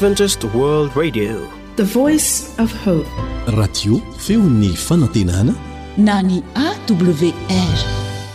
Adventist World Radio, the voice of hope. Radio feony fanantenana na ny AWR.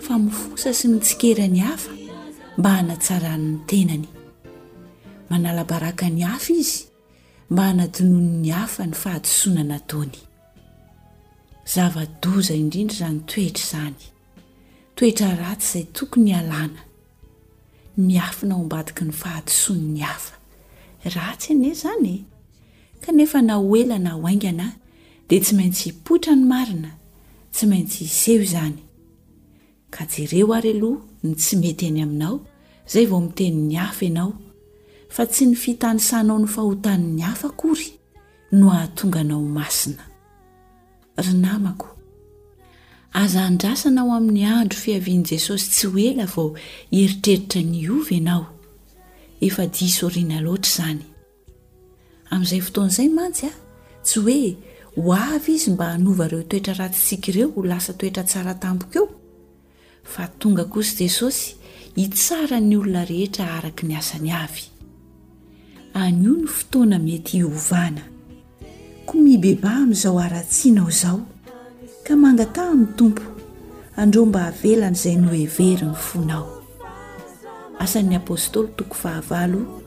fa mifosa sy mitsikera ny hafa mba hanatsarany ny tenany. Manala baraka ny hafa izy mba hanadinoany ny hafa ny fahadisoana nataony. Zava-doza indrindra izany toetra izany, toetra ratsy izay tokony halana. Miafina ao ambadiky ny fahadisoan'ny hafa. Ratsy anie izany e! Kanefa na ho ela na ho haingana dia tsy maintsy hipoitra ny marina, tsy maintsy hiseho izany. Ka jereo ary aloha ny tsy mety eny aminao izay vao miteny ny hafa ianao, fa tsy ny fitanisanao ny fahotan'ny hafa akory no hahatonga anao masina. Ry namako, aza andrasana ho amin'ny andro fiavian'i Jesosy tsy ho ela vao hieritreritra ny hiova ianao. Efa diso aoriana loatra izany. Amin'izay fotoana izay mantsy, tsy hoe ho avy izy mba hanova ireo toetra ratsintsika ireo ho lasa toetra tsara tampoka eo, Fa tonga kosa Jesosy hitsara ny olona rehetra araka ny asany avy. Anio no fotoana mety hiovana. Koa mibebaha amin'izao haratsianao izao, ka mangataha amin'ny Tompo handroa mba havelany izay noheverin'ny fonao. Asan'ny Apostoly toko fahavalo.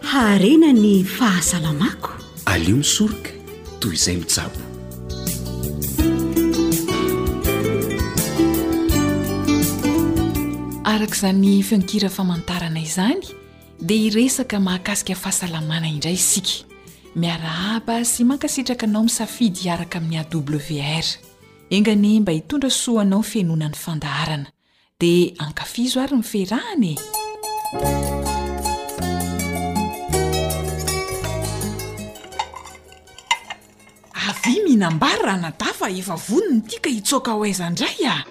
Haharena ny fahasalamako. Aleo misoroka toy izay mitsabo. Araka izany feon-kira famantarana izany dia hiresaka mahakasika fahasalamana indray isika. Miarahaba sy mankasitraka anao misafidy hiaraka amin'ny AWR. Enga anie mba hitondra soa anao fihainoana ny fandaharana. Dia ankafizo ary ny ferahana e! Avia mihinam-bary ranadahy fa efa vonona ity ka hitsoaka ho aiza indray a!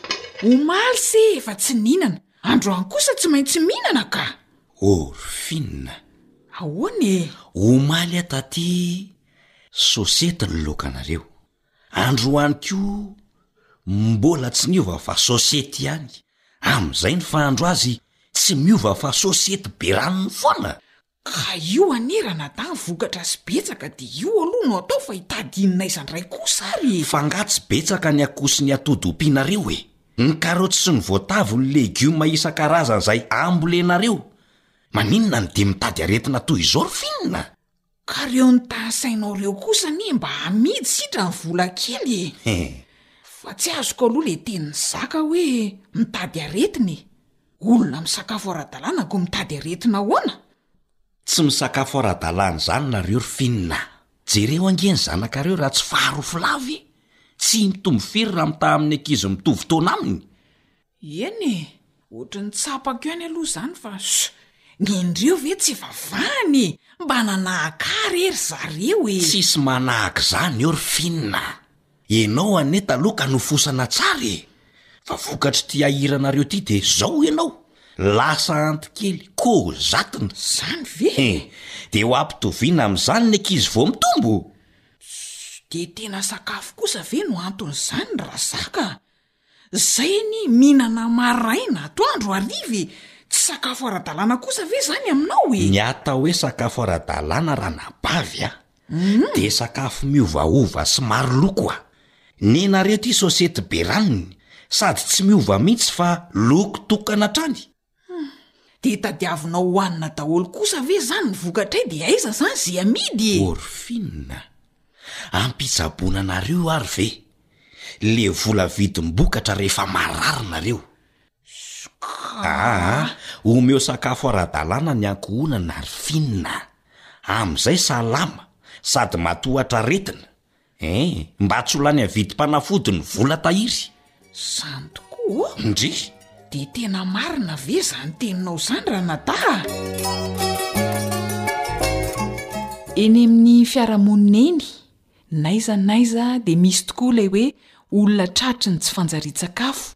Omaly se efa tsy nihinana, androany kosa tsy maintsy mihinana ka! Orphine. Ahoana e? Omaly aho taty sosety ny laokanareo. Androany koa mbola tsy niova fa sosety ihany, amin'izay ny fahandro azy tsy miova fa sosety be ranony foana. Ka io anie ranadahy ny vokatra sy betsaka dia io aloha no atao fa hitady inona aiza ndray kosa ary e! Fa nga tsy betsaka ny akoho sy ny atody ompianareo e! Ny karaoty sy ny voatavo ny legioma isan-karazany izay ambolenareo, maninona no dia mitady aretina toy izao ry finina? Ka reo nitaha sainao reo kosa anie mba hamidy sitra ny vola kely e! Hee. Fa tsy azoko aloha le tenin'i Zaka hoe mitady aretina e! Olona misakafo ara-dalàna ko mitady aretina ahoana? Tsy misakafo ara-dalàna izany nareo ry Finn a! Jereo ange ny zanakareo raha tsy faharofo lava e! Tsy mitombo firy raha mitaha amin'ny ankizy mitovy taona aminy? Eny e! Ohatry ny tsapako ihany aloha izany fa sh! Ny indrio ve tsy efa vahany e! Mba nanahaka ahy re ry zareo e! Tsisy manahaka izany eo ry Finn a! Ianao anie taloha ka nofosana tsara e! Fa vokatr'ity hahiranareo ity dia izao ianao! Lasa antikely koa zatona! Izany ve? He! Dia ho ampitoviana amin'izany ny ankizy vao mitombo? Ss! Dia tena sakafo kosa ve no anton'izany ry Razaka? Zay anie mihinana maraina, atoandro, hariva e! Tsy sakafo ara-dalàna kosa ve zany aminao e? Ny atao hoe sakafo ara-dalàna ranabavy a, dia sakafo miovaova sy maro loko a! Nenareo ity sosety be ranony sady tsy miova mihitsy fa loko tokana hatrany. Hum, dia tadiavinao hohanina daholo kosa ve izany ny vokatray dia aiza izany ze amidy e? Orphin, ampitsaboana anareo io ary ve le vola vidim-bokatra rehefa marary nareo? Sukaa. Aa, omeo sakafo ara-dalàna ny ankohonana Arfin a! Amin'izay salama sady matohatra aretina, Eeh! Mba tsy ho lany avidim-panafody ny vola tahiry! Zany tokoa ô! Ndrii! Dia tena marina ve zany teninao zany ranadahy a! Eny amin'ny fiarahamonina eny, n'aiza n'aiza dia misy tokoa ilay hoe olona tratry ny tsy fanjarian-tsakafo,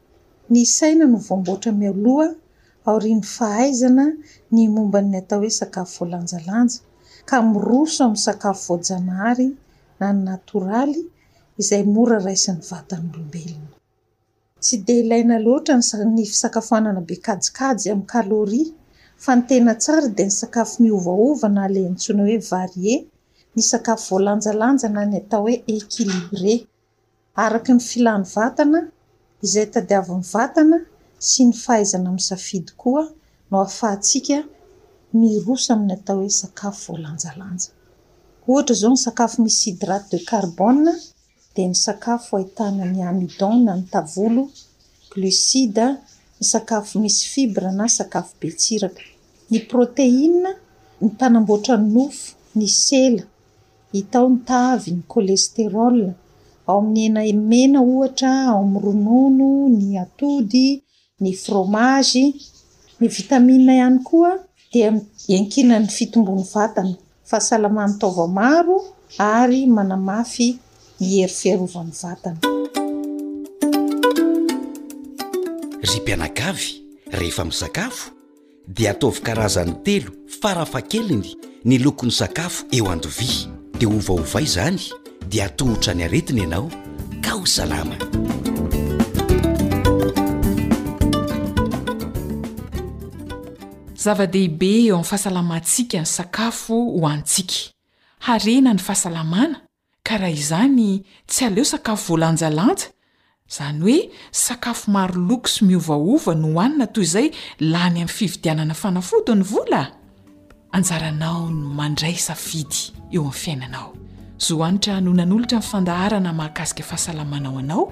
Ny saina no voamboatra mialoha aorian'ny fahaizana ny momba ny atao hoe sakafo voalanjalanja, ka miroso amin'ny sakafo voajanahary na ny natoraly izay mora raisin'ny vatan'olombelona. Tsy dia ilaina loatra ny fisakafoanana be kajikajy amin'ny calories, fa ny tena tsara dia ny sakafo miovaova na ilay antsoina hoe varié, ny sakafo voalanjalanja na ny atao hoe équilibré. araka ny filan'ny vatana, izay tadiavin'ny vatana sy ny fahaizana misafidy koa no ahafahantsika miroso amin'ny atao hoe sakafo voalanjalanja. Ohatra izao ny sakafo misy hydrate de carbone dia ny sakafo ahitana ny amidon na ny tavolo, glucide, ny sakafo misy fibra na sakafo be tsiraka, ny proteina, ny mpanamboatra nofo, ny sela, Itao ny tavy, ny cholestérol, ao amin'ny hena mena ohatra, ao amin'ny ronono, ny atody, ny fromazy. Ny vitamina ihany koa dia iankinan'ny fitombon'ny vatana, fahasalaman'ny taova maro ary manamafy ny hery fiarovan'ny vatana. Ry mpianakavy, rehefa misakafo, Dia ataovy karazany telo farafahakeliny ny lokon'ny sakafo eo an-dovia. Dia ovaovay izany dia atohotra ny aretina ianao ka ho salama. Zava-dehibe eo amin'ny fahasalamantsika ny sakafo hohanintsika. Harena ny fahasalamana ka raha izany tsy aleo sakafo voalanjalanja, izany hoe sakafo maro loko sy miovaova no hohanina toy izay lany amin'ny fividianana fanafody ny vola? Anjaranao ny mandray safidy eo amin'ny fiainanao. Zo Hanitra no nanolotra ny fandaharana mahakasika fahasalamanao anao,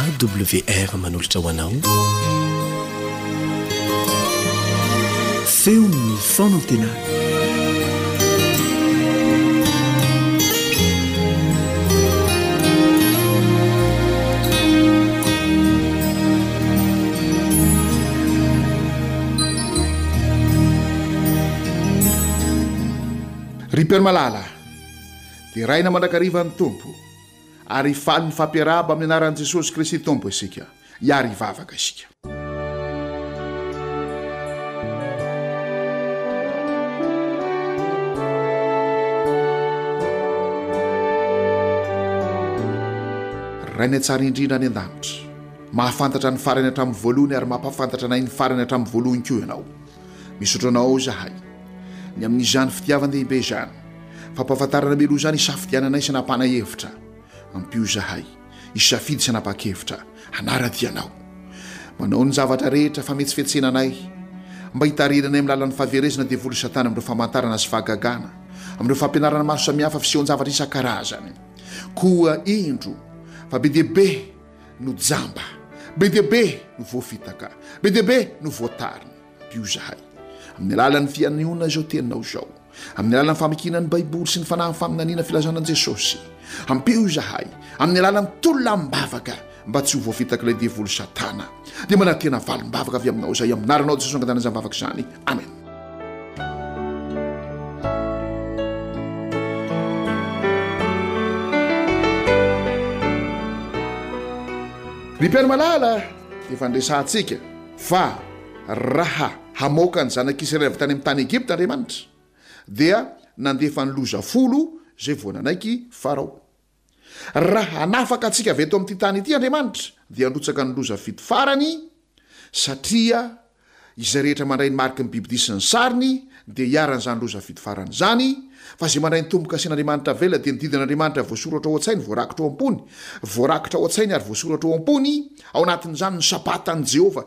AWR manolotra ho anao feon'ny fanantenana ry mpiara-malala Deraina mandrakariva ny Tompo, ary hifaly ny fampiarahaba amin'ny anaran'i Jesosy Kristy Tompo isika. Hiary hivavaka isika. Ray Minay Tsara Indrindra any An-danitra, mahafantatra ny farany hatramin'ny voalohany ary mampahafantatra anay ny farany hatramin'ny voalohany koa Ianao. Misaotra anao izahay. Ny amin'izany fitiavan-dehibe izany, fampahafantarana mialoha izany isafidiananay sy anapahana hevitra. Ampio izahay hisafidy sy hanapa-kevitra hanara-dia anao. Manao ny zavatra rehetra fametsifetsena anay mba hitariana anay amin'ny lalan'ny fahaverezana devoly Satana amin'ireo famantarana sy fahagagana, amin'ireo fampianarana maro samihafa fisehoan-javatra isan-karazany. Koa indro fa be dia be no jamba, be dia be no voafitaka, be dia be no voatarina. Ampio izahay amin'ny alalan'ny fihainoana izao teninao izao, amin'ny alalan'ny famakiana ny Baiboly sy ny fanahin'ny faminaniana filazana an'i Jesosy. Ampio izahay amin'ny alalan'ny tolona am-bavaka mba tsy ho voafitak'ilay devoly Satana. Dia manantena valim-bavaka avy aminao izahay amin'ny anaranao Jesosy Angadanazam-bavaka izany. Amen. Ry Père malala, efa nresahantsika fa raha hamoaka ny zanak'Israely avy tany amin'ny tany Egypta Andriamanitra dia nandefa ny loza folo izay vao nanaiky Farao. Raha hanafaka antsika avy eto amin'ity tany ity Andriamanitra, dia handrotsaka ny loza fito farany, satria izay rehetra mandray ny mariky ny bibidia sy ny sariny dia hiharan'izany loza fito farany izany, fa izay mandray ny tombo-kasen'Andriamanitra velona dia ny didin'Andriamanitra voasoratra ao an-tsainy, voarakitra ao am-pony, voarakitra ao an-tsainy ary voasoratra ao am-pony, ao anatin'izany ny Sabatan'i Jehovah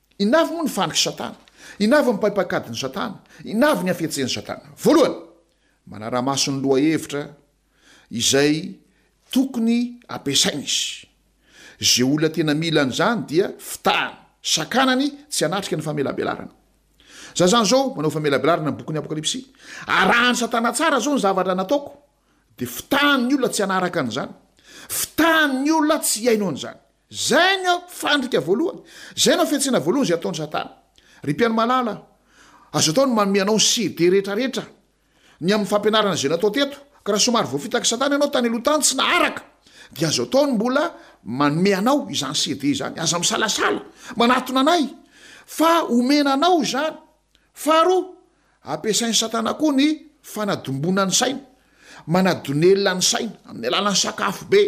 Inona avy moa ny fandrik'i Satana? Inona avy ny mpaim-paikadin'i Satana? Inona avy ny hafetsen'i Satana? Voalohany, manara-maso ny lohahevitra izay tokony ampiasaina izy. Izay olona tena mila an'izany dia fitahany, sakanany tsy hanatrika ny famelabelarana. Za izany izao manao famelabelarana ny bokin'ny Apokalypsy. Arahan'i Satana tsara izao ny zavatra nataoko dia fitahan' ny olona tsy hanaraka an' izany, fitahan' ny olona tsy hihaino an' izany. Izay no fandrika voalohany, izay no fihetsehana voalohany izay ataon' Satana. Ry mpihaino malala, azo atao ny manome anao ny CD rehetrarehetra ny amin' ny fampianarana izay natao teto, ka raha somary voafitaky Satana ianao tany aloha tany tsy naharaka, dia azo atao ny mbola manome anao izany CD izany. Aza misalasala manatona anay fa homena anao izany. Faharoa, Ampiasain'i Satana koa ny fanadimboana ny saina, manadonelina ny saina amin'ny alalan'ny sakafo be,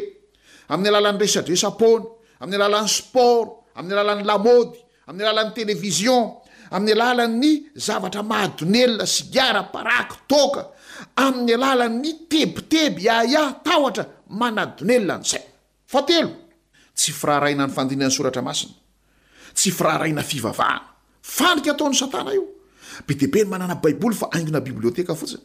amin'ny alalan'ny resadresa-poana, amin'ny alalan'ny sport, amin'ny alalan'ny lamaody, amin'ny alalan'ny television, amin'ny alalan'ny zavatra mahadonelina, sigara, paraky, toaka, amin'ny alalan'ny tebiteby, yaya, tahotra, manadonelina ny saina. Fahatelo, tsy firaharahiana ny fandinihana ny Soratra Masina. Tsy firaharahiana fivavahana. Fandrika ataon'i Satana io. Be dia be ny manana Baiboly fa haingona biblioteka fotsiny.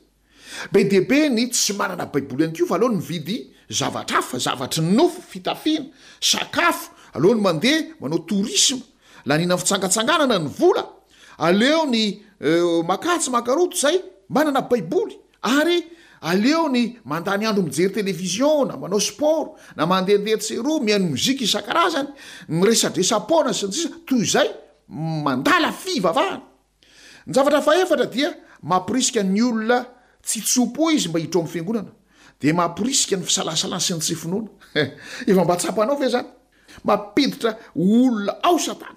Be dia be ny tsy manana Baiboly ihany koa fa aleony mividy zavatra hafa, zavatry ny nofo, fitafiana, sakafo, aleony mandeha manao tourisme, laniana amin'ny fitsangatsanganana ny vola, aleony maka atsy maka rotsy izay manana Baiboly. Ary aleony mandany andro mijery television na manao sport na mandehandeha etsy sy eroa, mihaino mozika isan-karazany, miresadresa-poana sy ny sisa toy izay, mandala fivavahana. Ny zavatra fahefatra dia mamporisika ny olona tsy tso-po izy mba hiditra ao amin'ny fiangonana. Dia mamporisika ny fisalasalana sy ny tsy finoana. Efa mba tsapanao ve izany? Mampiditra olona ao Satana.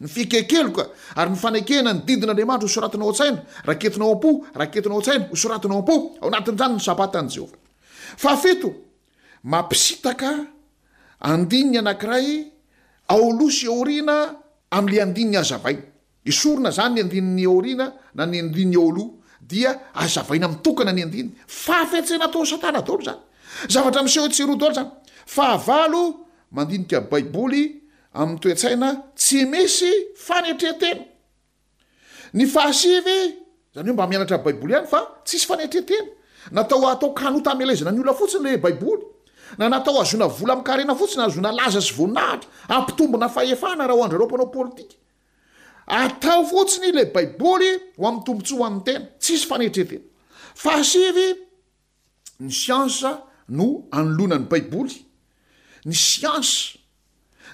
Ny fikekeloka ary ny fanekena ny didin'Andriamanitra ho soratina ao an-tsaina, raketina ao am-po, raketina ao an-tsaina, ho soratina ao am-po, ao anatin'izany ny Sabatan'i Jehovah. Fahafito, mampisintaka andininy anankiray ao aloha sy aoriana amin'ilay andininy hazavaina. Esorina izany ny andininy ao aoriana na ny andininy ao aloha, dia hazavaina mitokana ny andininy. Fahafetsena ataon'i Satana daholo izany. Zavatra miseho an-tseroa daholo izany. Fahavalo, mandinika Baiboly, amin'ny toe-tsaina tsy misy fanetren-tena. Ny fahasivy, izany hoe mba mianatra Baiboly ihany fa tsisy fanetren-tena. Natao atao kanota hamelezana ny olona fotsiny ilay Baiboly, na natao hahazoana vola amin-karena fotsiny, hahazoana laza sy voninahitra, hampitombona fahefana raha ho an-dry zareo mpanao politika. Atao fotsiny ilay Baiboly ho amin'ny tombontsoa ho an'ny tena, tsisy fanetren-tena. Fahasivy. Ny siansa no anoloana ny Baiboly. Ny siansa.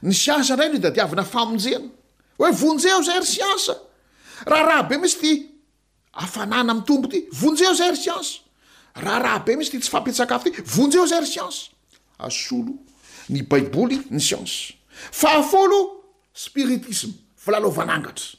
Ny siansa indray no itadiavana famonjena. Hoe vonjeo izay ry siansa! Raharaha be mihitsy ity hafanana amin'ny Tompo ity, vonjeo izay ry siansa! Raharaha be mihitsy ity tsy fampian-tsakafo ity, vonjeo izay ry siansa! Asolo ny Baiboly ny siansa. Fahafolo, spiritisma, filalaovan'angatra.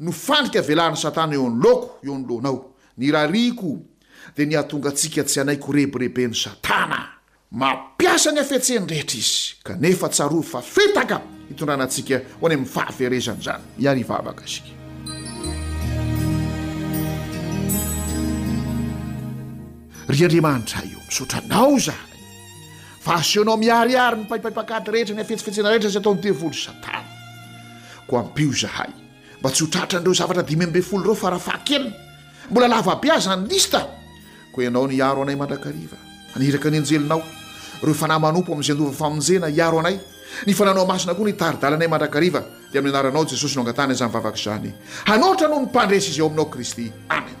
No fandrika velarin'i Satana eo anoloako, eo anoloanao. Ny irariako dia ny hahatonga antsika tsy hanaiky ho rebireben'i Satana. Mampiasa ny hafetseny rehetra izy, kanefa tsarovy fa fitaka hitondrana antsika ho any amin'ny fahaverezana izany. Hiary hivavaka isika. Ry Andriamanitra o, misaotra Anao izahay. Fa asehonao miharihary ny paipaim-pankady rehetra, ny hafetsifetsena rehetra izay ataon'ny devoly Satana. Koa ampio izahay mba tsy ho tratra an'ireo zavatra dimy ambin'ny folo ireo farafahakeliny. Mbola lava be aza ny lista. Koa ianao no hiaro anay mandrakariva. Haniraka ny anjelinao, ireo fanahy manompo amin'izay handova famonjena, hiaro anay. Ny Fanahinao Masina koa no hitari-dalanay mandrakariva. Dia amin'ny anaranao Jesosy no angatahana izany vavaka izany. Hanolotra anao ny mpandresy izay ao aminao Kristy. Amen.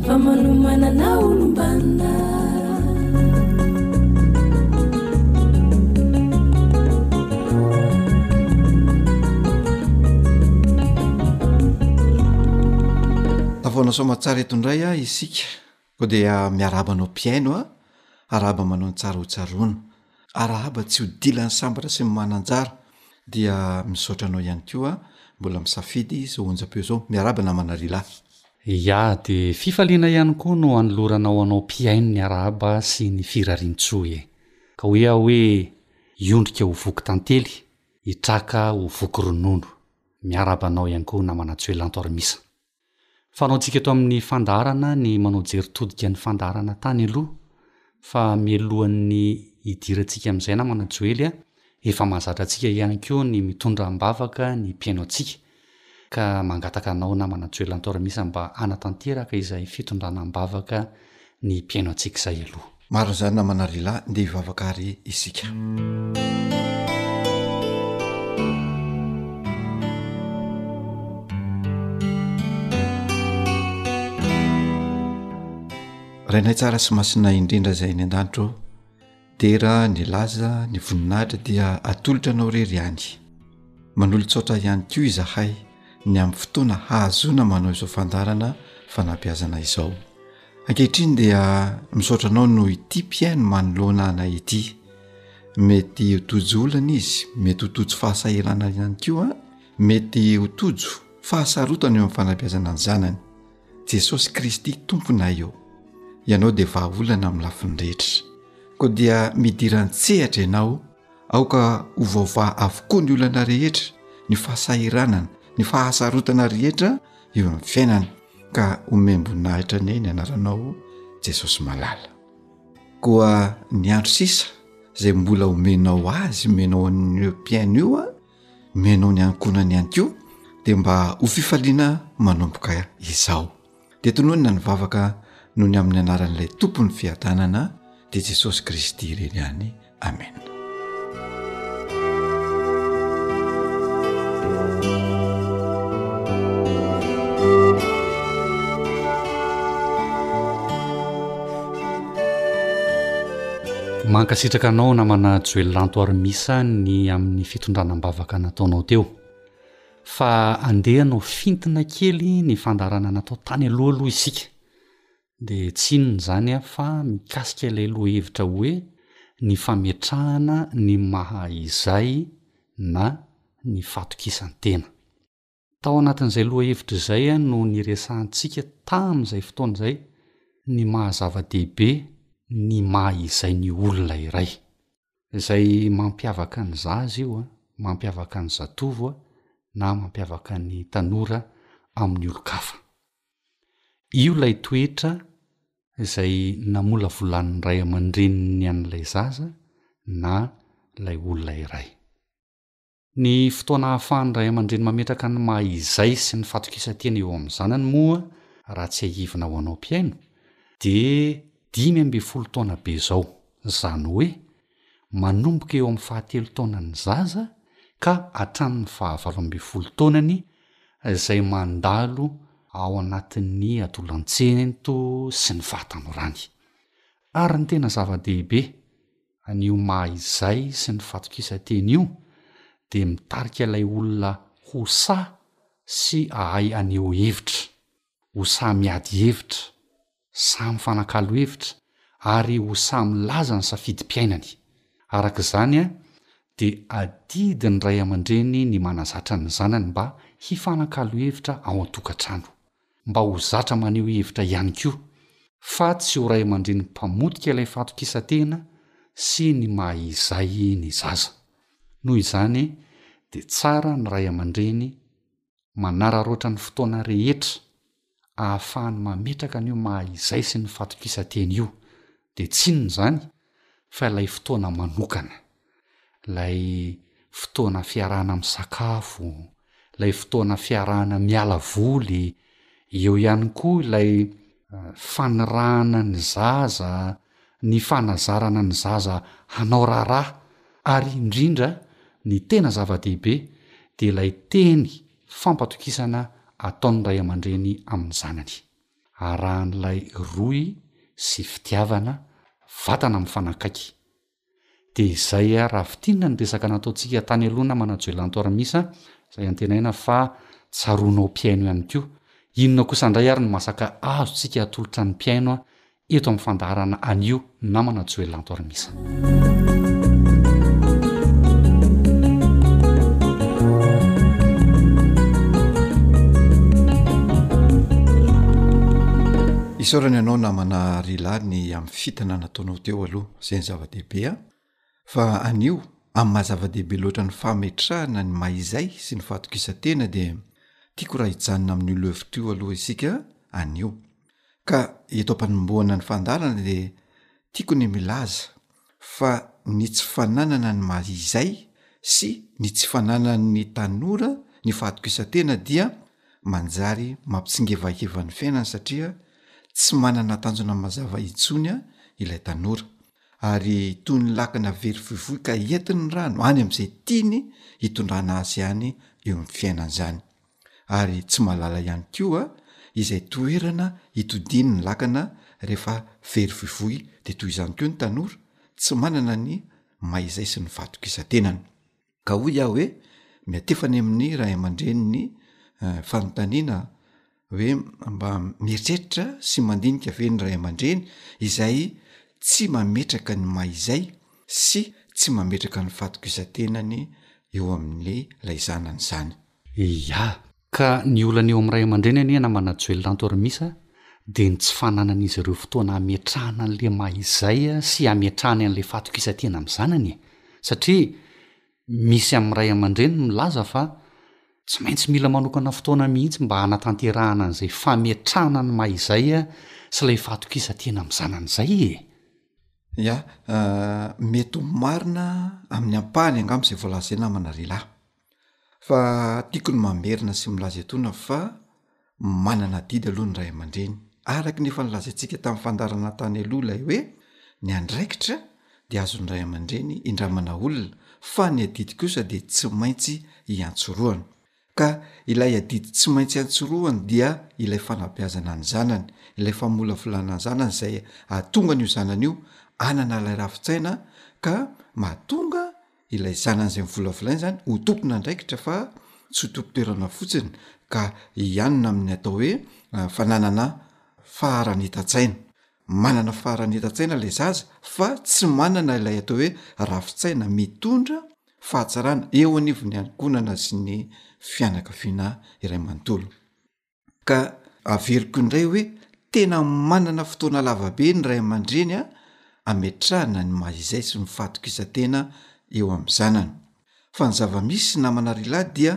Fa manomana na olom-banona. Tavaona soamatsara eto indray ah isika. Koa dia miarahaba anao mpihaino ah. Arahaba manao ny tsara hotsaroana. Arahaba tsy ho dilan'ny sambatra sy ny mananjara dia misaotra anao ihany koa mbola misafidy izao onjam-peo izao. Miarahaba namana Rila. Ia, dia fifaliana ihany koa no anoloranao anao mpihaino ny arahaba sy ny firarian-tsoa e! Ka hoy aho hoe, hiondrika ho voky tantely, hitraka ho voky ronono. Miarahaba anao ihany koa namana Tsioelanto Armisa. Fanaontsika eto amin'ny fandaharana ny manao jery todika ny fandaharana tany aloha fa mialohan'ny hidirantsika amin'izay namana Joely a, efa mahazatra antsika ihany koa ny mitondra am-bavaka ny mpihaino antsika ka mangataka anao namana Joely Lantor Misa mba hanatanteraka izay fitondrana am-bavaka ny mpihaino antsika izay aloha. Marina izany namana Lila, ndeha hivavaka ary isika. rainay tsara sy masinay indrindra izay any an-danitra Dera ny laza, ny voninahitra dia atolotra Anao irery ihany. Manolo-tsaotra ihany koa izahay ny amin'ny fotoana hahazoana manao izao fandaharana fanabeazana izao. Ankehitriny dia misaotra Anao noho ity mpihaino manoloana anay ity. Mety ho tojo olana izy, mety ho tojo fahasahiranana ihany koa, mety ho tojo fahasarotana eo amin'ny fanabeazana ny zanany. Jesosy Kristy Tomponay ô! Ianao dia vahaolana amin'ny lafiny rehetra. Koa dia midira an-tsehatra Ianao, aoka ho vaovaha avokoa ny olana rehetra, ny fahasahiranana, ny fahasarotana rehetra eo amin'ny fiainany, ka homem-boninahitra anie ny Anaranao, Jesosy Malala. Koa ny andro sisa izay mbola omenao Azy, omenao an'io mpihaino io, Ny haino ny ankohonany ihany koa dia mba ho fifaliana manomboka izao. Dia tononina ny vavaka noho ny amin'ny anaran'ilay Tompon'ny fiadanana dia Jesosy Kristy irery ihany. Amena. Mankasitraka anao namana Joel Lanto Armisa ny amin'ny fitondrana am-bavaka nataonao teo. Fa andeha anao fintina kely ny fandaharana natao tany aloha aloha isika. Dia tsy inona izany fa mikasika ilay lohahevitra hoe ny fametrahana ny maha izay na ny fahatokisan-tena. Tao anatin'izay lohahevitra izay no niresahantsika tamin'izay fotoana izay ny maha zava-dehibe ny maha izay ny olona iray. Izay mampiavaka ny zaza io, mampiavaka ny zatovo na mampiavaka ny tanora amin'ny olon-kafa. Io ilay toetra izay namolavolan'ny ray aman-dreniny an'ilay zaza na ilay olona iray. Ny fotoana ahafahan'ny ray aman-dreny mametraka ny maha izay sy ny fatokisan-tena eo amin'ny zanany moa raha tsiahivina ho anao mpihaino dia dimy ambin'ny folo taona be izao, izany hoe manomboka eo amin'ny fahatelo taonan'ny zaza ka hatramin'ny fahavalo ambin'ny folo taonany izay mandalo ao anatin'ny adolantsenty sy ny fahatanorany. Ary ny tena zava-dehibe an'io maha izay sy ny fatokisan-teny io dia mitarika ilay olona ho sahy sy hahay haneho hevitra, ho sahy miady hevitra, sahy mifanakalo hevitra ary ho sahy milaza ny safidim-piainany. Araka izany, dia adidin'ny ray aman-dreny ny manazatra ny zanany mba hifanakalo hevitra ao an-tokantrano. mba ho zatra maneho hevitra ihany koa, fa tsy ho ray aman-dreny mpamotika ilay fahatokisan-tena sy ny maha izay ny zaza. Noho izany dia tsara ny ray aman-dreny manararaotra ny fotoana rehetra ahafahany mametraka an'io maha izay sy ny fatokisan-tena io, dia tsy inona izany fa ilay fotoana manokana. ilay fotoana fiarahana misakafo, ilay fotoana fiarahana miala voly, eo ihany koa ilay fanirahana ny zaza, ny fanazarana ny zaza hanao raharaha ary indrindra ny tena zava-dehibe dia ilay teny fampatokisana ataon'ny ray aman-dreny amin'ny zanany. Arahan'ilay rohy sy fitiavana, vatana mifanakaiky. Dia izay a, raha fintinina ny resaka nataontsika tany aloha namana Joelanto Armisa izay antenaina fa tsaroanao mpihaino ihany koa. Inona kosa indray ary no masaka azontsika atolotra ny mpihaino a, eto amin'ny fandaharana anio namana Joelanto Armisa. Isaorana ianao namana Rila ny amin'ny fintana nataonao teo aloha. Izay no zava-dehibe an! Fa anio, amin'ny maha zava-dehibe loatra ny fametrahana ny maha izay sy ny fahatokisan-tena dia tiako raha hijanona amin'io levitra io aloha isika anio. Ka eto am-panombohana ny fandaharana dia tiako ny milaza fa ny tsy fananana ny maha izay sy ny tsy fananan'ny tanora ny fahatokisan-tena dia manjary mampitsingevakeva ny fiainany satria tsy manana tanjona mazava intsony ilay tanora ary toy ny lakana very fohifohy ka entiny ny rano any amin'izay tiany hitondrana azy any eo amin'ny fiainany izany ary tsy mahalala ihany koa izay toerana hitodiany ny lakana rehefa very fohifohy dia toy izany koa ny tanora tsy manana ny maizay sy ny fatokisa-tenany Ka hoy aho hoe, miantefa any amin'ny ray aman-dreny ny fanontaniana hoe, mba mieritreritra sy mandinika ve ny ray aman-dreny izay tsy mametraka ny maha izay sy tsy mametraka ny fahatokisan-tenany eo amin'ilay zanany izany? Eia! Ka ny olana eo amin'ny ray aman-dreny anie namana Joelanto ry Misa dia ny tsy fananan'izy ireo fotoana hametrahana an'ilay maha izay sy hametrahany an'ilay fahatokisantena amin'ny zanany e! Satria misy amin'ny ray aman-dreny milaza fa tsy maintsy mila manokana fotoana mihitsy mba hanatanterahana an'izay fametrahana ny maha izay sy ilay fahatokisantena amin'ny zanany izay e! Ia, mety ho marina amin'ny ampahany angamba izay voalazan'ilay namana lehilahy. Fa tiako ny mamerina sy milaza etoana fa manana adidy aloha ny ray aman-dreny. Araka ny efa nolazaintsika tamin'ny fandaharana tany aloha ilay hoe ny andraikitra dia azon'ny ray aman-dreny indramana olona fa ny adidy kosa dia tsy maintsy iantsorohany. Ka ilay adidy tsy maintsy antsorohany dia ilay fanabeazana ny zanany, ilay famolavolana ny zanany izay hahatonga an'io zanany io hanana ilay rafi-tsaina ka mahatonga ilay zanan'izay mivolavolaina izany ho tompon'andraikitra fa tsy ho tompon-toerana fotsiny ka hianina amin'ny atao hoe fananana faharanitan-tsaina, manana faharanitan-tsaina ilay zaza fa tsy manana ilay atao hoe rafin-tsaina mitondra fahatsarana eo anivon'ny ankohonana sy ny fianakaviana iray manontolo. ka averiko indray hoe tena manana fotoana lavabe ny ray aman-dreny a ametrahana ny maha izay sy ny fahatokisantena eo amin'ny zanany fa ny zava-misy namana ry lahy dia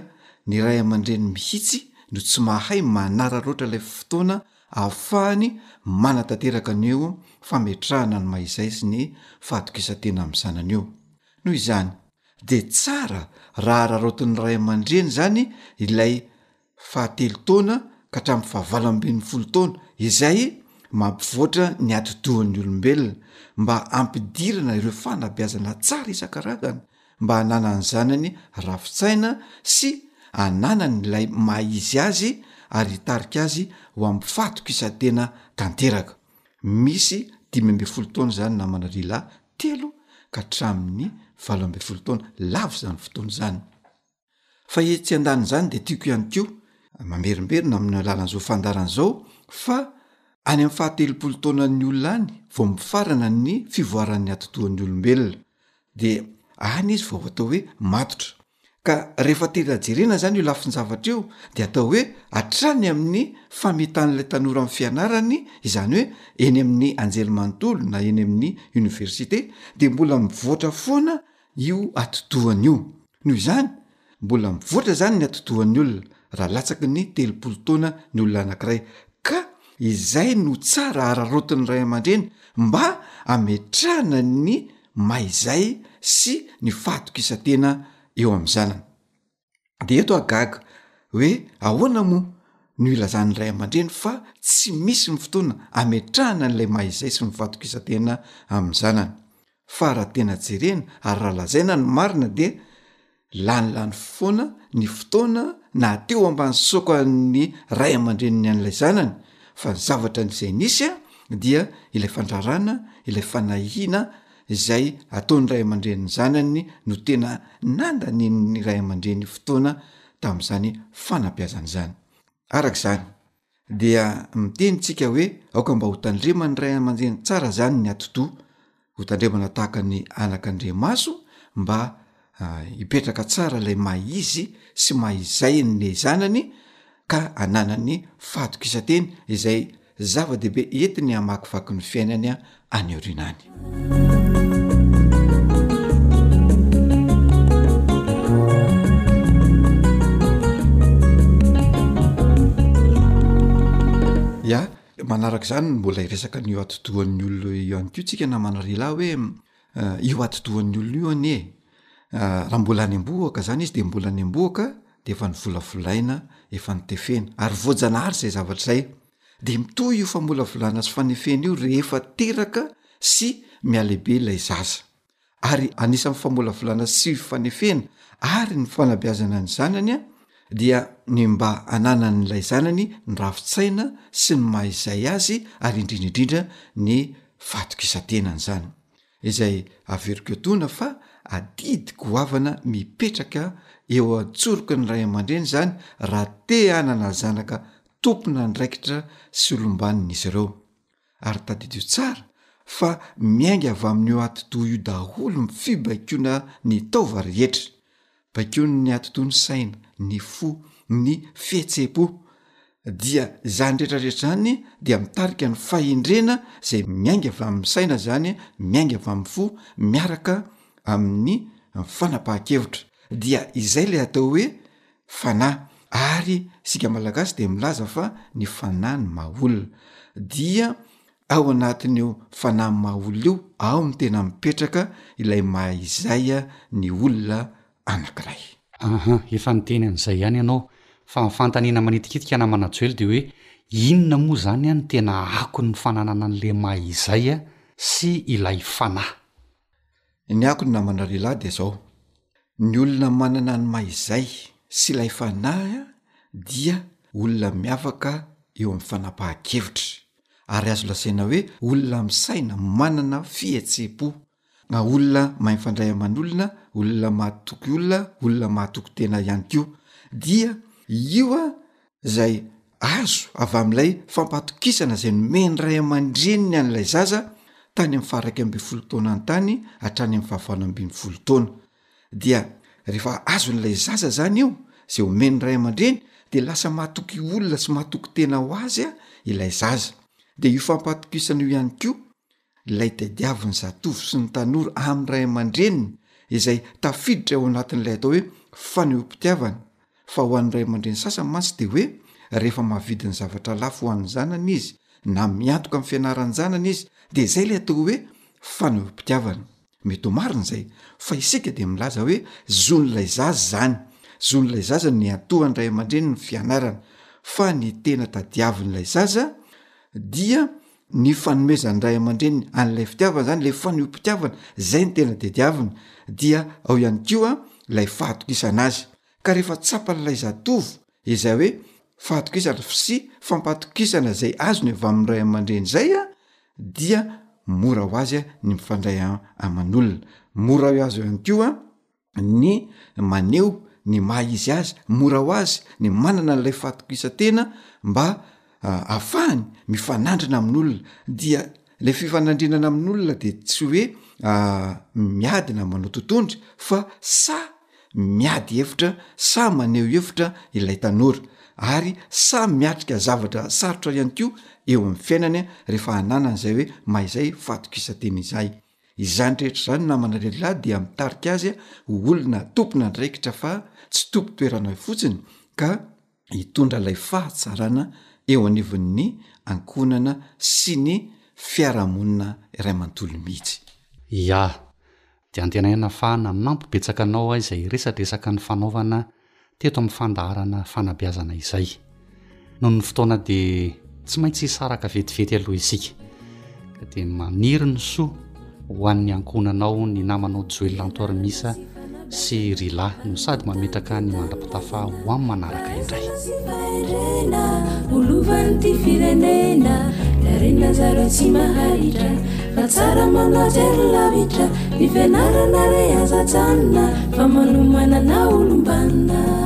ny ray aman-dreny mihitsy no tsy mahay manara loatra ilay fotoana ahafahany manatanteraka ny eo fametrahana ny maha izay sy ny fahatokisantena amin'ny zanany eo noho izany dia tsara raha araraotin'ny ray aman-dreny izany ilay fahatelo taona ka hatramin'ny fahavalo ambin'ny folo taona, izay mampivoatra ny atidohan'ny olombelona mba hampidirana ireo fanabeazana tsara isan-karazany mba hananan'ny zanany rafi-tsaina sy hananany ilay maha izy azy ary hitarika azy ho amin'ny fahatokisantena tanteraka. Misy dimy ambin'ny folo taona izany namana lehilahy telo ka hatramin'ny valo ambin'ny folo taona, lava izany fotoana izany. Fa etsy an-danin'izany dia tiako ihany koa mamerimberina amin'ny alalan'izao fandaharana izao fa any amin'ny fahatelopolo taonan'ny olona any vao mifarana ny fivoaran'ny atidohan'ny olombelona dia any izy vao atao hoe matotra ka rehefa tena jerena izany io lafin-javatra io dia atao hoe hatrany amin'ny fametan'ilay tanora amin'ny fianarany izany hoe eny amin'ny anjerimanontolo na eny amin'ny oniversite dia mbola mivoatra foana io atidohany io. Noho izany, mbola mivoatra izany ny atidohan'ny olona raha latsaky ny telopolo taona ny olona anankiray, ka izay no tsara araraotin'ny ray aman-dreny mba hametrahana ny may izay sy ny fahatokisantena eo amin'ny zanany. de eto aho gaga hoe ahoana moa no ilazan'ny ray aman-dreny fa tsy misy ny fotoana ametrahana an'ilay maha izay sy mivatokisan-tena amin'ny zanany fa raha tena jerena ary raha lazaina ny marina dia lany lany foana ny fotoana na teo ambany saoko an'ny ray aman-dreniny an'ilay zanany fa ny zavatra izay nisy dia ilay fandrarana ilay fanahiana izay ataon'ny ray aman-dreny ny zanany no tena nandanian'ny ray aman-dreny fotoana tamin'izany fanabeazana izany. Araka izany, dia miteny isika hoe aoka mba hotandreman'ny ray aman-dreny tsara izany ny atidoha, hotandremana tahaka ny anakandriamaso mba hipetraka tsara ilay maha izy sy maha izay ny zanany ka ananany fahatokisan-tena izay zava-dehibe entiny hamakivaky ny fiainany any aoriana any. Ya, manaraka izany mbola hiresaka an'io atidohan'ny olona io ihany koa tsika na manarila ahy hoe io atidohan'ny olona io anie e! raha mbola any am-bohoka zany izy de mbola any am-bohoka de efa novolavolaina efa notefena ary voajanahary zay zavatra zay, de mitohy io famolavolana sy fanefena io rehefa teraka sy mihalehibe ilay zaza ary anisan'ny famolavolana sy fanefena ary ny fanabeazana ny zanany a dia ny mba ananan'ilay zanany ny rafi-tsaina sy ny maha izay azy ary indrindra indrindra ny fahatokisan-tenany izany, izay averiko etoana fa adidy goavana mipetraka eo an-tsoroky ny ray aman-dreny izany raha te hanana zanaka tompon'andraikitra sy olom-banona izy ireo. Ary tadidio tsara fa miainga avy amin'io atidoha io daholo ny fibaikoana ny taova rehetra. Baikoin' ny atidoha ny saina, ny fo, ny fihetseham-po, dia izany rehetra rehetra izany dia mitarika ny fahendrena izay miainga avy amin'ny saina izany, miainga avy amin'ny fo, miaraka amin'ny fanapahan-kevitra. Dia izay ilay atao hoe fanahy. Ary isika Malagasy dia milaza fa ny fanahy no maha olona. Dia Ao anatin'io fanahy maha olona io ao no tena mipetraka ilay maha izay ny olona anankiray. Aha, efa niteny an'izay ihany ianao, fa ny fanontaniana manitikitika namana Joely dia hoe inona moa izany no tena akon'ny fananana an'ilay maha izay sy ilay fanahy? Ny akony namana lehilahy dia izao, ny olona manana ny maha izay sy ilay fanahy dia olona miavaka eo amin'ny fanapahan-kevitra ary azo lazaina hoe olona misaina, manana fihetseham-po, olona mahay mifandray aman'olona, olona mahatoky olona, olona mahatoky tena ihany koa. Dia io izay azo avy amin'ilay fampatokisana izay nomen'ny ray aman-dreniny an'ilay zaza tany amin'ny faha-iraika ambin'ny folo taona any tany hatrany amin'ny fahavalo ambin'ny folo taona dia rehefa azon'ilay zaza zany io izay omen'ny ray aman-dreny de lasa matoky olona sy matoky tena ho azy a ilay zaza de io fampatokisana io ihany ko Ilay tadiavin'ny zatovo sy ny tanora amin'ny ray aman-dreniny izay tafiditra ao anatin'ilay atao hoe fanehoam-pitiavana fa ho an'ny ray aman-dreny sasany mantsy dia hoe rehefa mahavidy ny zavatra lafo ho an'ny zanany izy na miantoka amin'ny fianaran-janany izy dia izay ilay atao hoe fanehoam-pitiavana. Mety ho marina izay, fa isika dia milaza hoe zon'ilay zaza izany. Zon'ilay zaza ny niantohan'ny ray aman-dreny ny fianarana, fa ny tena tadiavin'ilay zaza dia ny fanomezan'ny ray aman-dreny an'ilay fitiavana izany, ilay fanihom-pitiavana, izay ny tena tadiaviny. Dia ao ihany koa ilay fahatokisana azy. Ka rehefa tsapan'ilay zatovo Izay hoe fahatokisana sy fampatokisana izay azony avy amin'ny ray aman-dreny izay dia mora ho azy ny mifandray aman'olona. Mora ho azy ihany koa ny maneho ny maha izy azy. Mora ho azy ny manana an'ilay fahatokisan-tena mba ahafahany mifanandrina amin'olona dia lay fifanandrinana amin'olona de tsy hoe miady na manao totondry fa sa miady hevitra sa maneho hevitra ilay tanora ary sa miatrika zavatra sarotra ihany koa eo amin'ny fiainany a rehefa ananany zay hoe mahizay fatokisantena izay izany rehetra izany namana lehilahy dia mitarika azy a ho olona tompon'andraikitra fa tsy tompo-toerana fotsiny ka hitondra ilay fahatsarana eo anivon'ny ankohonana sy ny fiarahamonina iray manontolo mihitsy. Ia, dia antenaina fa nanampo betsaka anao aho izay resadresaka nifanaovana teto amin'ny fandaharana fanabeazana izay. Nony ny fotoana dia. Tsy maintsy hisaraka vetivety aloha isika, ka dia maniry ny soa ho an'ny ankohonanao ny namanao Joel Antoarimisa sy Rila no sady mametraka ny mandra-pitafa ho amin'ny manaraka indray. Olovan'ity firenena, narenina zareo tsy maharitra, fa tsara manao jery lavitra, ny fianarana re aza janona, fa manomanana olom-banona.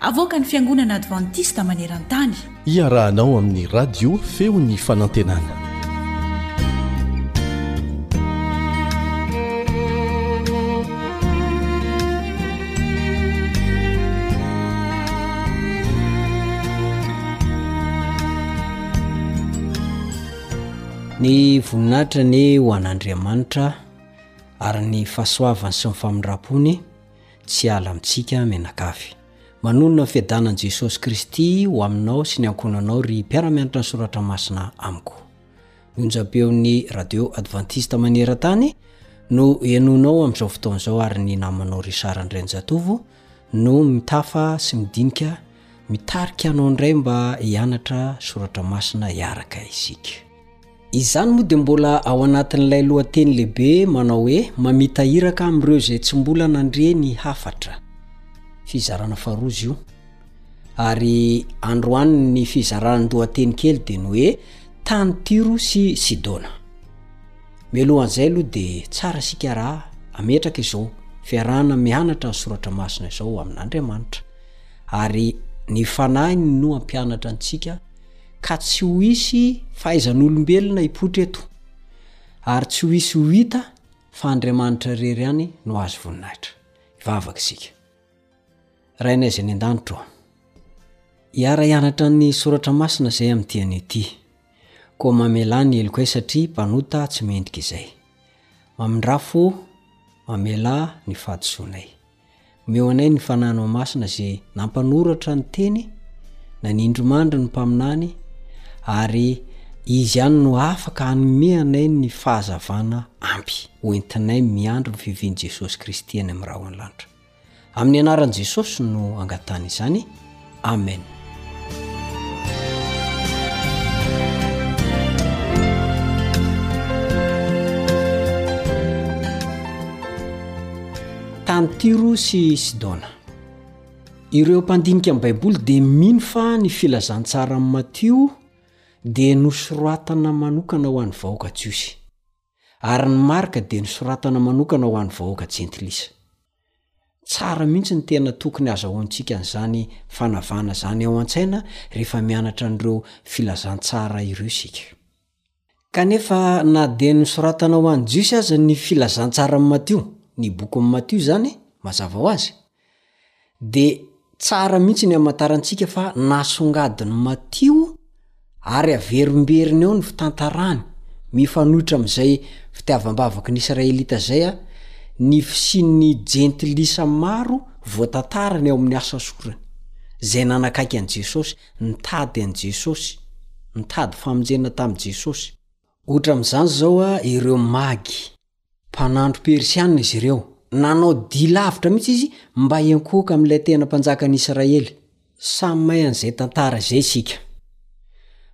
Avoakan'ny Fiangonana Advantista maneran-tany. Iarahanao amin'ny Radio Feon'ny Fanantenana. ny voninahitra ny ho an'andriamanitra ary ny fahasoavany sy ny famindram-pony Tsy hiala amintsika mianakavy. Manonona ny fiadanan'i Jesosy Kristy ho aminao sy ny ankohonanao ry mpiara-mianatra ny soratra masina amiko. Ny onjam-peon'ny Radio Adventiste maneran-tany no henoinao amin'izao fotoana izao ary ny namanao Richard Andrianjatovo no mitafa sy midinika mitarika anao indray mba hianatra soratra masina hiaraka isika. Izany moa dia mbola ao anatin'ilay lohateny lehibe manao hoe Mamita iraka amin'ireo izay tsy mbola nandre ny hafatra. Fizarana faharoa io. Ary androany ny fizaran-dohateny kely dia ny hoe tany Tyro sy Sidona. Mialohan'izay aloha dia tsara isika raha ametraka izao fiarahana mianatra ny soratra masina izao amin'Andriamanitra. Ary ny fanahiny no hampianatra antsika ka tsy ho hisy fahaizan'olombelona hipoitra eto, ary tsy ho hisy ho hita fa Andriamanitra irery ihany no azo voninahitra. Hivavaka isika. Rainay izay any an-danitra ô, hiara-hianatra ny soratra masina izay amin'ny diany ity. Koa mamelà ny helokay satria mpanota tsy mendrika izay. Mamindrafo, mamelà ny fahadisoanay. Omeo anay ny Fananao Masina izay nampanoratra ny Teny, nanindrimandry ny mpaminany, ary Izy ihany no afaka hanome anay ny fahazavana ampy hoentinay miandry ny fiavian'i Jesosy Kristy any amin'ny rahona lanitra. Amin'ny anaran'i Jesosy no angatahana izany. Amen. Tany Tyro sy Sidona. Ireo mpandinika ny Baiboly dia mino fa ny filazantsaran'i Matio dia nosoratana manokana ho an'ny vahoaka jiosy. ary ny marika dia nosoratana manokana ho an'ny vahoaka jentilisa. Tsara mihitsy ny tena tokony azahoantsika an'izany fanavana izany ao an-tsaina rehefa mianatra an'ireo filazantsara ireo isika. Kanefa na dia nosoratana ho an'ny Jiosy aza ny filazantsaran'i Matio, ny bokin'i Matio izany, mazava ho azy, dia tsara mihitsy ny hamantarantsika fa nasongadiny Matio ary averimberiny ao ny fitantarany, mifanohitra amin'izay fitiavam-bavaky ny Israelita izay, ny fisian'ny Jentilisa maro voatantarany ao amin'ny Asa sorany, izay nanakaiky an'i Jesosy, nitady an'i Jesosy, nitady famonjena tamin'i Jesosy. Ohatra amin'izany izao ireo magy. Mpanandro Persiana izy ireo. Nanao dia lavitra mihitsy izy mba hiankohoka amin'ilay tena mpanjakan'ny Israely. Samy mahay an'izay tantara izay isika.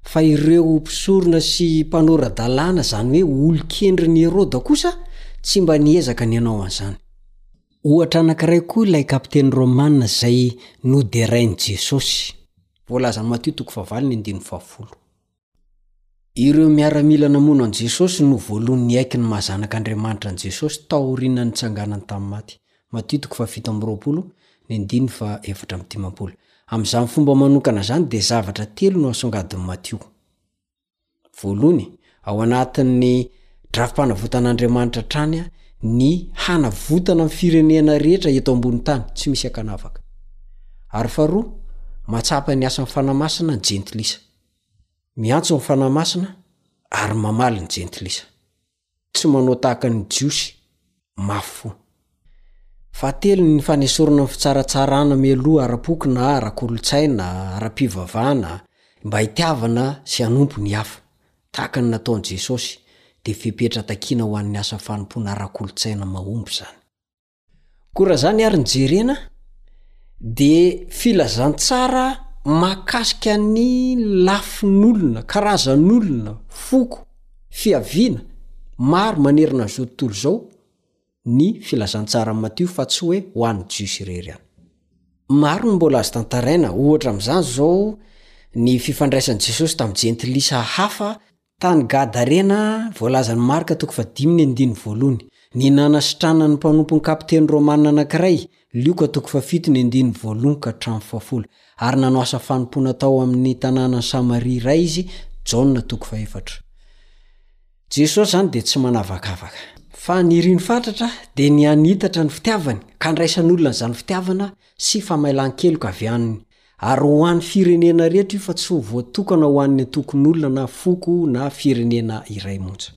Fa ireo mpisorona sy mpanora-dalàna, izany hoe olon-kendrin'i Heroda kosa, tsy mba niezaka ny hanao an'izany. Ohatra anankiray koa ilay kapiteny romana izay noderain'i Jesosy. Voalazan'i Matio toko fahavalo ny andininy fahafolo. Ireo miaramila namono an'i Jesosy no voalohany niaiky ny maha-Zanak'Andriamanitra an'i Jesosy taorian'ny nitsanganany tamin'ny maty. Matio toko fahafito amby roapolo, ny andininy fahaefatra amby dimampolo. Amin'izany fomba manokana izany, dia zavatra telo no asongadin'i Matio. Voalohany, ao anatin'ny drafi-panavotan'Andriamanitra hatrany ny hanavotana ny firenena rehetra eto ambonin'ny tany, tsy misy ankanavaka. Ary faharoa, mahatsapa ny asan'ny Fanahy Masina ny Jentilisa. Miantso ny Fanahy Masina ary mamaly ny Jentilisa. Tsy manao tahaka ny Jiosy mafy fo. Fahatelo, ny fanesorana ny fitsaratsarana mialoha ara-poko na ara-kolontsaina, ara-pivavahana, mba hitiavana sy hanompo ny hafa. Tahaka ny nataon'i Jesosy, dia fepetra takiana ho an'ny asa fanompoana ara-kolontsaina mahomby izany. Koa raha zany ary ny jerena de filazantsara mahakasika ny lafin'olona, karazan'olona, foko, fiaviana, maro manerana an'izao tontolo izao ny filazantsaran'i Matio fa tsy hoe ho an'ny Jiosy irery ihany. Maro ny mbola azo tantaraina, ohatra amin'izany izao ny fifandraisan'i Jesosy tamin'ny jentilisa hafa Tany Gadarena, voalazan'i Marka toko fahadimy andininy voalohany, ny nanasitranan'ny mpanompo ny kapiteny romanina anankiray, Lioka toko fahafito ny andininy voalohany ka hatramin'ny fahafolo, ary nanao asa fanompoana tao amin'ny tanànan'i Samaria iray izy, Jaona toko fahefatra. Jesosy izany dia tsy manavakavaka. Fa ny iriny fatratra dia ny hanitatra ny fitiavany ka handraisan'olona izany fitiavana sy famaelan-keloka avy aminy. Ary ho an'ny firenena rehetra io fa tsy ho voatokana ho an'ny antokon'olona na foko na firenena iray monja.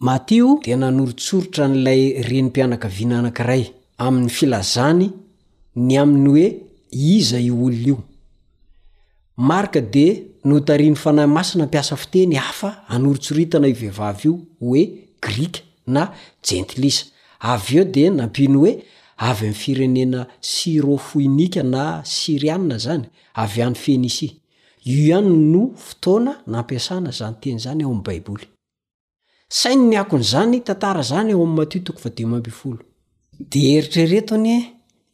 Matio dia nanoritsoritra an'ilay renim-pianakaviana anankiray amin'ny filazany ny amin'ny hoe iza io olona io. Marka dia notarihin'ny Fanahy Masina hampiasa fiteny hafa hanoritsoritana io vehivavy io hoe Grika. na Jentilisa. Avy eo dia nampiany hoe, avy amin'ny firenena Syro-Foinika na Syriana izany, avy any Fenisia. Io ihany no fotoana nampiasana izany teny izany ao amin'ny Baiboly. Saino ny akon'izany tantara izany ao amin'ny Matio toko fahadimy ambin'ny folo. Dia eritrereto anie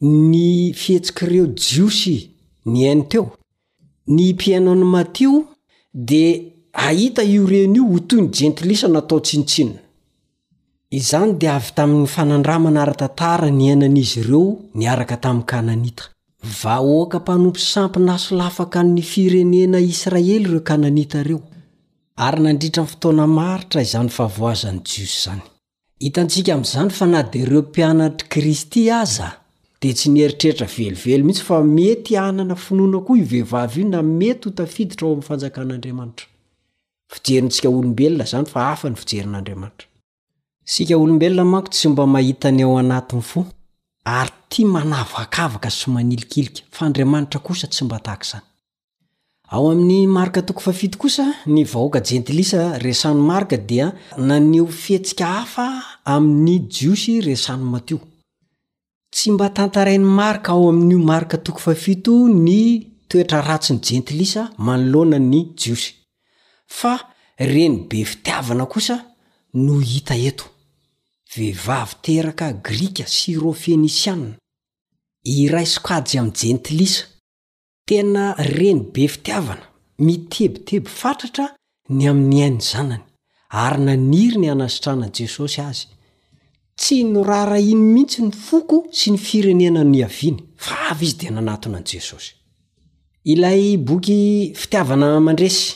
ny fihetsik'ireo Jiosy nihaino teo, Ny mpihaino an'i Matio dia hahita io reny io ho toy ny jentilisa natao tsinontsinona. Izany dia avy tamin'ny fanandramana ara-tantara niainan'izy ireo niaraka tamin'ny Kananita. Vahoaka mpanompo sampy nasolafaka an'ny firenena Israely ireo Kananita ireo, ary nandritra ny fotoana maharitra izany fahavoazan'ny Jiosy izany. Hitantsika amin'izany fa na dia ireo mpianatr'i Kristy aza dia tsy nieritreritra velively mihitsy fa mety hanana finoana koa io vehivavy io na mety ho tafiditra ao amin'ny Fanjakan'Andriamanitra. Fijerintsika olombelona izany fa hafa ny fijerin'Andriamanitra. Isika olombelona manko tsy mba mahita ny ao anatin'ny fo ary tia manavakavaka sy manilikilika, fa Andriamanitra kosa tsy mba tahaka izany. Ao amin'ny Marka toko fahafito kosa, ny vahoaka jentilisa resahin'i Marka dia naneho fihetsika hafa amin'ny Jiosy resahin'i Matio. Tsy mba tantarain'i Marka ao amin'io Marka toko fahafito io ny toetra ratsin'ny jentilisa manoloana ny Jiosy. Fa reny be fitiavana kosa no hita eto, vehivavy teraka grika syrô-fenisianina, iray sokajy amin'ny jentilisa. Tena reny be fitiavana, mitebiteby fatratra ny amin'ny ain'ny zanany, ary naniry ny hanasitrahan'i Jesosy azy. Tsy noraharahiany mihitsy ny foko sy ny firenena niaviany, fa avy izy dia nanatona an'i Jesosy. Ilay boky Fitiavana Mandresy,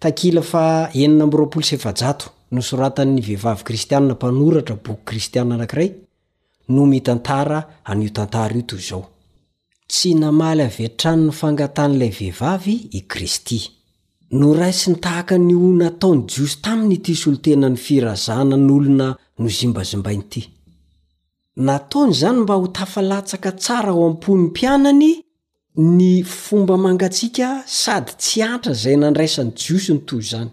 takila faha enina amby roapolo sy efajato, nosoratan'ny vehivavy kristianina mpanoratra boky kristianina anankiray, no mitantara an'io tantara io toy izao. Tsy namaly avy hatrany ny fangatan'ilay vehivavy i Kristy. Noraisiny tahaka ny ho nataon'ny Jiosy taminy ity solontenan'ny firazaanan'olona nozimbazimbainy ity. Nataony izany mba ho tafalatsaka tsara ao am-pon'ny mpianany ny fomba mangatsiaka sady tsy antra izay nandraisan'ny Jiosy ny toy izany.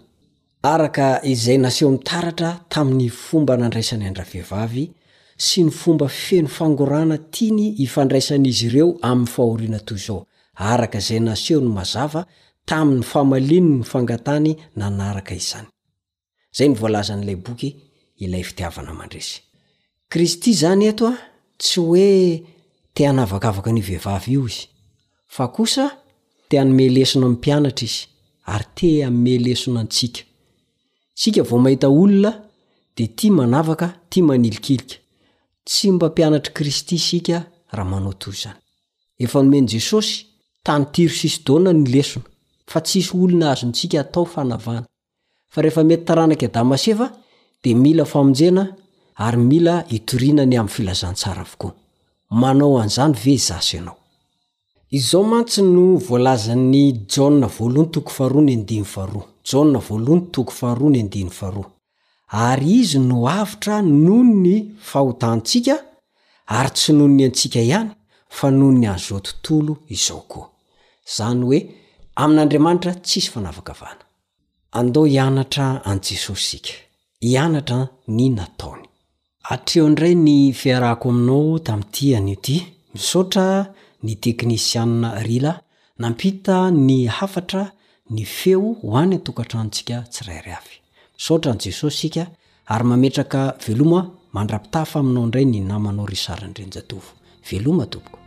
araka izay nasehony taratra tamin'ny fomba nandraisany an-dravehivavy sy ny fomba feno fangorahana tiany hifandraisan'izy ireo amin'ny fahoriana toy izao, araka izay nasehony mazava tamin'ny famaliany ny fangatahany nanaraka izany. Izay no voalazan'ilay boky Ilay Fitiavana Mandresy. Kristy izany eto a, tsy hoe te hanavakavaka an'io vehivavy io izy, fa kosa te hanome lesona ny mpianatra izy, ary te hanome lesona antsika. Isika vao mahita olona dia tia manavaka, tia manilikilika. Tsy mba mpianatr'i Kristy isika raha manao toy izany. Efa nomen'i Jesosy tany Tyro sy Sidona ny lesona, fa tsisy olona azontsika atao fanavana. Fa rehefa mety taranak'i Adama sy Eva dia mila famonjena ary mila itoriana ny amin'ny filazantsara avokoa. Manao an'izany ve izaho sy ianao? Izao mantsy no voalazan'i Jaona voalohany toko faharoa ny andininy faharoa, Jaona voalohany toko faharoa ny andininy faharoa, Ary izy no avotra noho ny fahotantsika, ary tsy noho ny antsika ihany, fa noho ny an'izao tontolo izao koa. Izany hoe amin'Andriamanitra tsisy fanavakavahana. Andao hianatra an'i Jesosy isika. Hianatra ny nataony. Atreho indray ny fiarahako aminao tamin'ity anio ity. Misaotra ny teknisianina Rila nampita ny hafatra ny feo ho any an-tokantranontsika tsirairay avy. Misaotra an'i Jesosy isika Ary mametraka veloma mandrapitafa aminao indray ny namanao ry Sara Andrianjatovo. Veloma tompoko.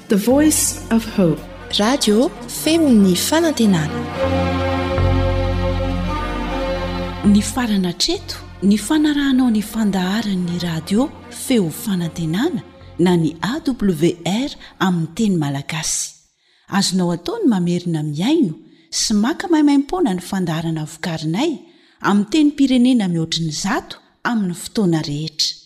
The voice of hope. Radio feon'ny fanantenana. Nifarana hatreto ny fanarahanao ny fandaharan'ny radio feo fanantenana na ny AWR amin'ny teny malagasy. Azonao atao ny mamerina mihaino sy maka maimaimpoana ny fandaharana vokarinay amin'ny tenim-pirenena mihoatry ny zato amin'ny fotoana rehetra.